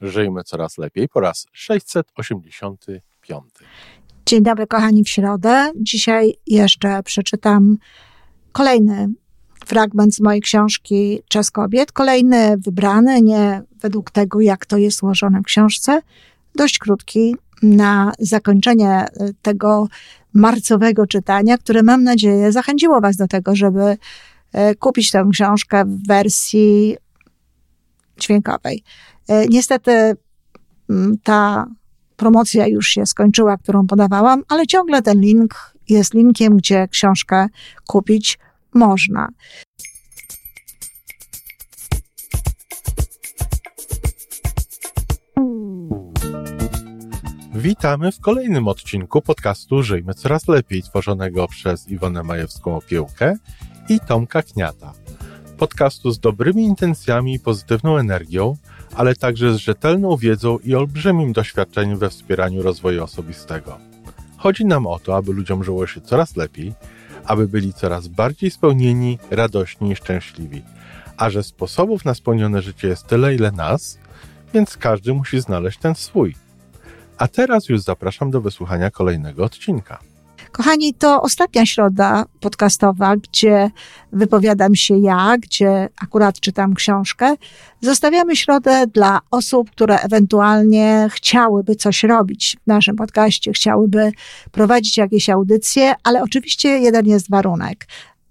Żyjmy coraz lepiej po raz 685. Dzień dobry, kochani, w środę. Dzisiaj jeszcze przeczytam kolejny fragment z mojej książki Czas kobiet. Kolejny wybrany, nie według tego, jak to jest ułożone w książce. Dość krótki na zakończenie tego marcowego czytania, które mam nadzieję zachęciło Was do tego, żeby e, kupić tę książkę w wersji dźwiękowej. E, niestety mm, ta promocja już się skończyła, którą podawałam, ale ciągle ten link jest linkiem, gdzie książkę kupić można. Witamy w kolejnym odcinku podcastu Żyjmy Coraz Lepiej, tworzonego przez Iwonę Majewską-Opiełkę i Tomka Kniata. Podcastu z dobrymi intencjami i pozytywną energią, ale także z rzetelną wiedzą i olbrzymim doświadczeniem we wspieraniu rozwoju osobistego. Chodzi nam o to, aby ludziom żyło się coraz lepiej, aby byli coraz bardziej spełnieni, radośni i szczęśliwi. A że sposobów na spełnione życie jest tyle, ile nas, więc każdy musi znaleźć ten swój. A teraz już zapraszam do wysłuchania kolejnego odcinka. Kochani, to ostatnia środa podcastowa, gdzie wypowiadam się ja, gdzie akurat czytam książkę. Zostawiamy środę dla osób, które ewentualnie chciałyby coś robić w naszym podcaście, chciałyby prowadzić jakieś audycje, ale oczywiście jeden jest warunek.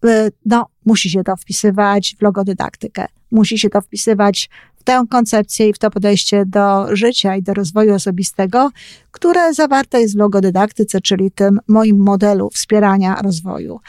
Y, no, musi się to wpisywać w logodydaktykę. Musi się to wpisywać tę koncepcję i w to podejście do życia i do rozwoju osobistego, które zawarte jest w logodydaktyce, czyli tym moim modelu wspierania rozwoju.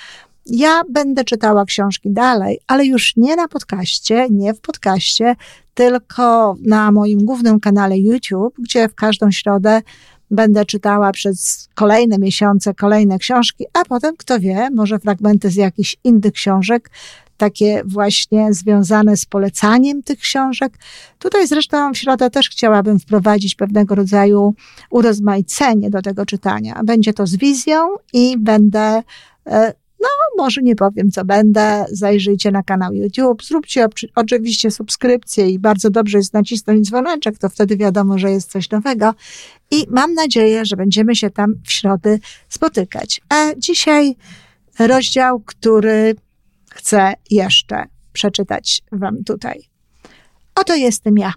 Ja będę czytała książki dalej, ale już nie na podcaście, nie w podcaście, tylko na moim głównym kanale YouTube, gdzie w każdą środę będę czytała przez kolejne miesiące kolejne książki, a potem, kto wie, może fragmenty z jakichś innych książek, takie właśnie związane z polecaniem tych książek. Tutaj zresztą w środę też chciałabym wprowadzić pewnego rodzaju urozmaicenie do tego czytania. Będzie to z wizją i będę e, no, może nie powiem, co będę. Zajrzyjcie na kanał YouTube, zróbcie oczywiście subskrypcję i bardzo dobrze jest nacisnąć dzwoneczek, to wtedy wiadomo, że jest coś nowego. I mam nadzieję, że będziemy się tam w środę spotykać. A dzisiaj rozdział, który chcę jeszcze przeczytać Wam tutaj. Oto jestem ja.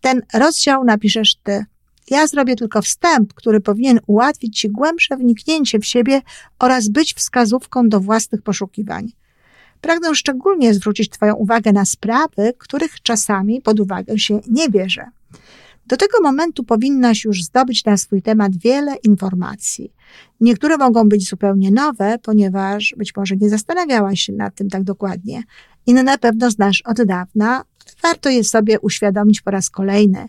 Ten rozdział napiszesz Ty. Ja zrobię tylko wstęp, który powinien ułatwić Ci głębsze wniknięcie w siebie oraz być wskazówką do własnych poszukiwań. Pragnę szczególnie zwrócić Twoją uwagę na sprawy, których czasami pod uwagę się nie bierze. Do tego momentu powinnaś już zdobyć na swój temat wiele informacji. Niektóre mogą być zupełnie nowe, ponieważ być może nie zastanawiałaś się nad tym tak dokładnie. Inne na pewno znasz od dawna, warto je sobie uświadomić po raz kolejny.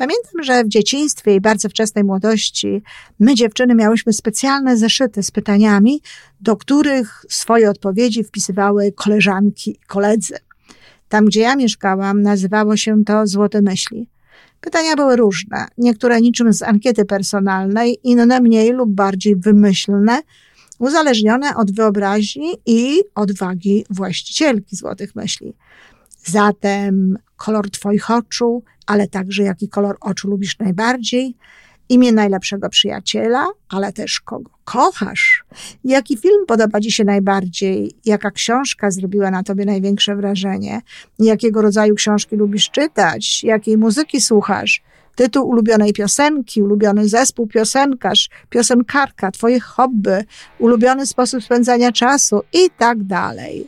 Pamiętam, że w dzieciństwie i bardzo wczesnej młodości my, dziewczyny, miałyśmy specjalne zeszyty z pytaniami, do których swoje odpowiedzi wpisywały koleżanki i koledzy. Tam, gdzie ja mieszkałam, nazywało się to Złote Myśli. Pytania były różne, niektóre niczym z ankiety personalnej, inne mniej lub bardziej wymyślne, uzależnione od wyobraźni i odwagi właścicielki złotych myśli. Zatem kolor Twoich oczu, ale także jaki kolor oczu lubisz najbardziej, imię najlepszego przyjaciela, ale też kogo kochasz, jaki film podoba Ci się najbardziej, jaka książka zrobiła na Tobie największe wrażenie, jakiego rodzaju książki lubisz czytać, jakiej muzyki słuchasz, tytuł ulubionej piosenki, ulubiony zespół piosenkarz, piosenkarka, Twoje hobby, ulubiony sposób spędzania czasu i tak dalej.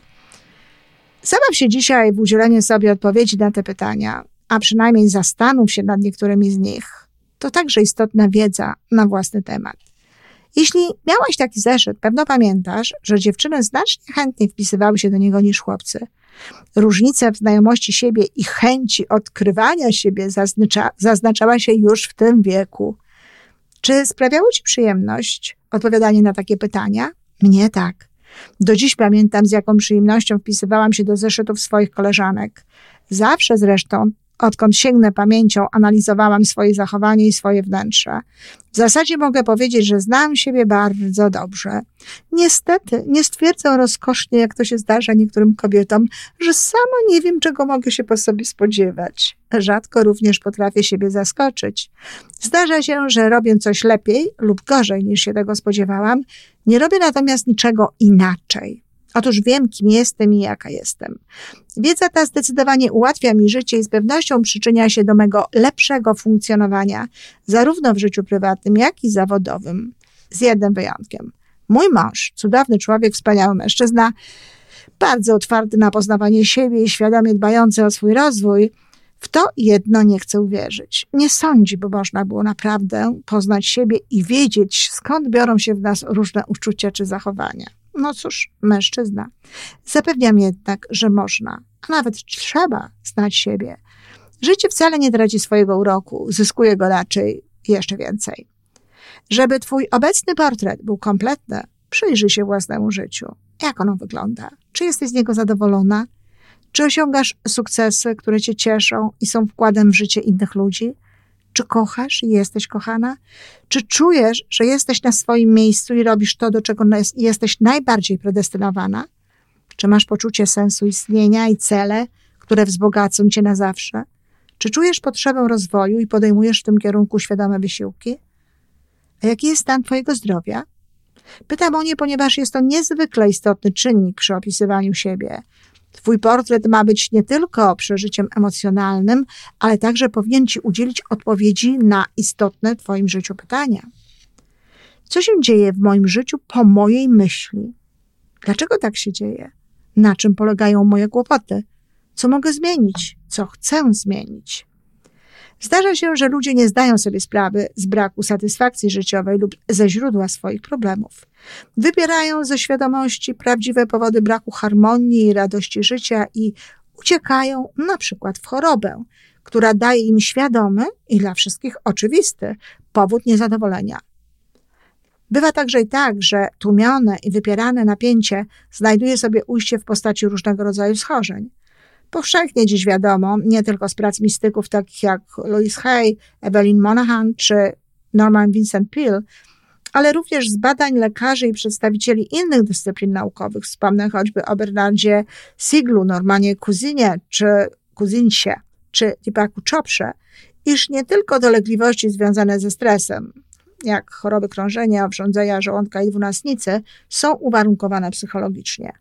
Zabaw się dzisiaj w udzielenie sobie odpowiedzi na te pytania, a przynajmniej zastanów się nad niektórymi z nich to także istotna wiedza na własny temat. Jeśli miałaś taki zeszyt, pewno pamiętasz, że dziewczyny znacznie chętniej wpisywały się do niego niż chłopcy. Różnica w znajomości siebie i chęci odkrywania siebie zaznacza, zaznaczała się już w tym wieku. Czy sprawiało Ci przyjemność odpowiadanie na takie pytania? Mnie tak. Do dziś pamiętam, z jaką przyjemnością wpisywałam się do zeszytów swoich koleżanek. Zawsze zresztą odkąd sięgnę pamięcią, analizowałam swoje zachowanie i swoje wnętrze. W zasadzie mogę powiedzieć, że znam siebie bardzo dobrze. Niestety, nie stwierdzę rozkosznie, jak to się zdarza niektórym kobietom, że sama nie wiem, czego mogę się po sobie spodziewać. Rzadko również potrafię siebie zaskoczyć. Zdarza się, że robię coś lepiej lub gorzej niż się tego spodziewałam, nie robię natomiast niczego inaczej. Otóż wiem, kim jestem i jaka jestem. Wiedza ta zdecydowanie ułatwia mi życie i z pewnością przyczynia się do mego lepszego funkcjonowania, zarówno w życiu prywatnym, jak i zawodowym. Z jednym wyjątkiem. Mój mąż, cudowny człowiek, wspaniały mężczyzna, bardzo otwarty na poznawanie siebie i świadomie dbający o swój rozwój, w to jedno nie chcę uwierzyć. Nie sądzi, by można było naprawdę poznać siebie i wiedzieć, skąd biorą się w nas różne uczucia czy zachowania. No cóż, mężczyzna. Zapewniam jednak, że można, a nawet trzeba znać siebie. Życie wcale nie traci swojego uroku, zyskuje go raczej jeszcze więcej. Żeby twój obecny portret był kompletny, przyjrzyj się własnemu życiu. Jak ono wygląda? Czy jesteś z niego zadowolona? Czy osiągasz sukcesy, które cię cieszą i są wkładem w życie innych ludzi? Czy kochasz i jesteś kochana? Czy czujesz, że jesteś na swoim miejscu i robisz to, do czego jesteś najbardziej predestynowana? Czy masz poczucie sensu istnienia i cele, które wzbogacą cię na zawsze? Czy czujesz potrzebę rozwoju i podejmujesz w tym kierunku świadome wysiłki? A jaki jest stan Twojego zdrowia? Pytam o nie, ponieważ jest to niezwykle istotny czynnik przy opisywaniu siebie. Twój portret ma być nie tylko przeżyciem emocjonalnym, ale także powinien Ci udzielić odpowiedzi na istotne w Twoim życiu pytania. Co się dzieje w moim życiu po mojej myśli? Dlaczego tak się dzieje? Na czym polegają moje kłopoty? Co mogę zmienić? Co chcę zmienić? Zdarza się, że ludzie nie zdają sobie sprawy z braku satysfakcji życiowej lub ze źródła swoich problemów. Wybierają ze świadomości prawdziwe powody braku harmonii i radości życia i uciekają na przykład w chorobę, która daje im świadomy i dla wszystkich oczywisty powód niezadowolenia. Bywa także i tak, że tłumione i wypierane napięcie znajduje sobie ujście w postaci różnego rodzaju schorzeń. Powszechnie dziś wiadomo, nie tylko z prac mistyków takich jak Louis Hay, Evelyn Monahan czy Norman Vincent Peale, ale również z badań lekarzy i przedstawicieli innych dyscyplin naukowych. Wspomnę choćby o Bernardzie Siglu, Normanie Kuzinie czy Kuzincie, czy Deepaku Choprze, iż nie tylko dolegliwości związane ze stresem, jak choroby krążenia, obrządzenia żołądka i dwunastnicy, są uwarunkowane psychologicznie.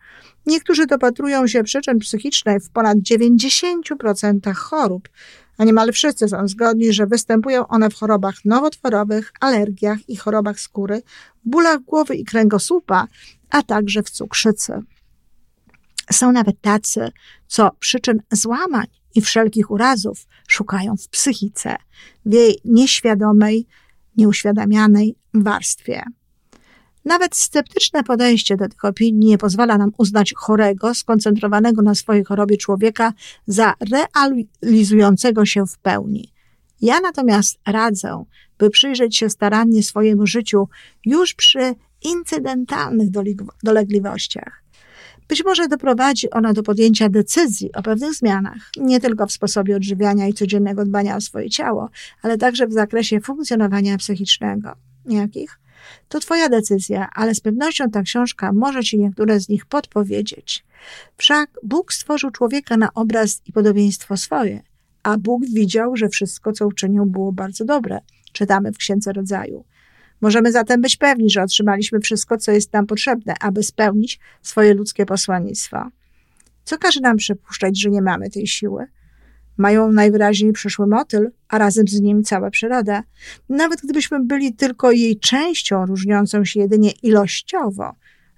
Niektórzy dopatrują się przyczyn psychicznych w ponad 90% chorób, a niemal wszyscy są zgodni, że występują one w chorobach nowotworowych, alergiach i chorobach skóry, bólach głowy i kręgosłupa, a także w cukrzycy. Są nawet tacy, co przyczyn złamań i wszelkich urazów szukają w psychice, w jej nieświadomej, nieuświadamianej warstwie. Nawet sceptyczne podejście do tych opinii nie pozwala nam uznać chorego, skoncentrowanego na swojej chorobie człowieka za realizującego się w pełni. Ja natomiast radzę, by przyjrzeć się starannie swojemu życiu już przy incydentalnych dolegliwościach. Być może doprowadzi ona do podjęcia decyzji o pewnych zmianach, nie tylko w sposobie odżywiania i codziennego dbania o swoje ciało, ale także w zakresie funkcjonowania psychicznego. Jakich? To Twoja decyzja, ale z pewnością ta książka może Ci niektóre z nich podpowiedzieć. Wszak Bóg stworzył człowieka na obraz i podobieństwo swoje, a Bóg widział, że wszystko, co uczynił, było bardzo dobre. Czytamy w Księdze Rodzaju. Możemy zatem być pewni, że otrzymaliśmy wszystko, co jest nam potrzebne, aby spełnić swoje ludzkie posłannictwo. Co każe nam przypuszczać, że nie mamy tej siły? Mają najwyraźniej przyszły motyl, a razem z nim cała przyroda. Nawet gdybyśmy byli tylko jej częścią, różniącą się jedynie ilościowo,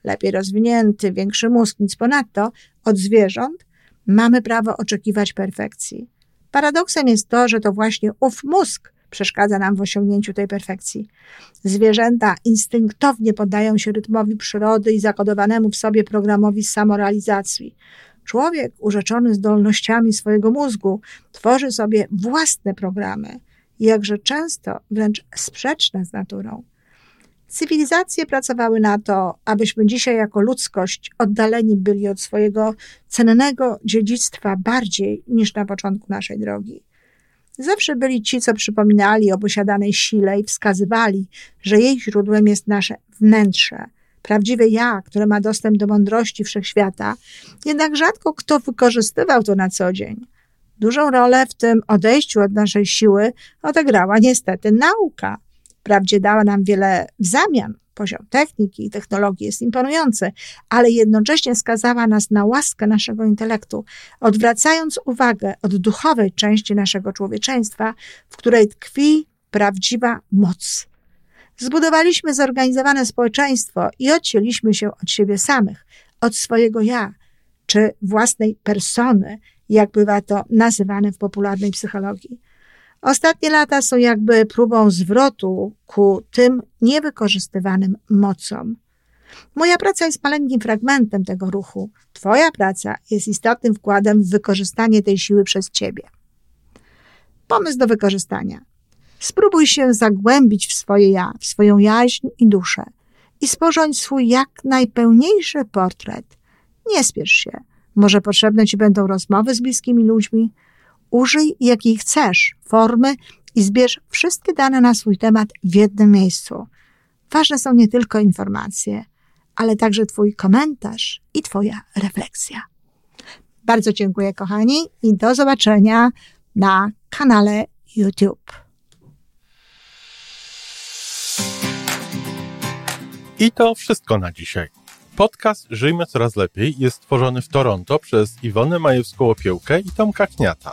lepiej rozwinięty, większy mózg, nic ponadto, od zwierząt, mamy prawo oczekiwać perfekcji. Paradoksem jest to, że to właśnie ów mózg przeszkadza nam w osiągnięciu tej perfekcji. Zwierzęta instynktownie poddają się rytmowi przyrody i zakodowanemu w sobie programowi samorealizacji. Człowiek, urzeczony zdolnościami swojego mózgu, tworzy sobie własne programy, jakże często wręcz sprzeczne z naturą. Cywilizacje pracowały na to, abyśmy dzisiaj jako ludzkość oddaleni byli od swojego cennego dziedzictwa bardziej niż na początku naszej drogi. Zawsze byli ci, co przypominali o posiadanej sile i wskazywali, że jej źródłem jest nasze wnętrze, prawdziwe ja, które ma dostęp do mądrości wszechświata, jednak rzadko kto wykorzystywał to na co dzień. Dużą rolę w tym odejściu od naszej siły odegrała niestety nauka. Wprawdzie dała nam wiele w zamian, poziom techniki i technologii jest imponujący, ale jednocześnie skazała nas na łaskę naszego intelektu, odwracając uwagę od duchowej części naszego człowieczeństwa, w której tkwi prawdziwa moc. Zbudowaliśmy zorganizowane społeczeństwo i odcięliśmy się od siebie samych, od swojego ja, czy własnej persony, jak bywa to nazywane w popularnej psychologii. Ostatnie lata są jakby próbą zwrotu ku tym niewykorzystywanym mocom. Moja praca jest maleńkim fragmentem tego ruchu. Twoja praca jest istotnym wkładem w wykorzystanie tej siły przez Ciebie. Pomysł do wykorzystania. Spróbuj się zagłębić w swoje ja, w swoją jaźń i duszę i sporządź swój jak najpełniejszy portret. Nie spiesz się. Może potrzebne Ci będą rozmowy z bliskimi ludźmi, Użyj jakiej chcesz formy i zbierz wszystkie dane na swój temat w jednym miejscu. Ważne są nie tylko informacje, ale także Twój komentarz i Twoja refleksja. Bardzo dziękuję, kochani, i do zobaczenia na kanale YouTube. I to wszystko na dzisiaj. Podcast Żyjmy Coraz Lepiej jest stworzony w Toronto przez Iwonę Majewską-Opiełkę i Tomka Kniata.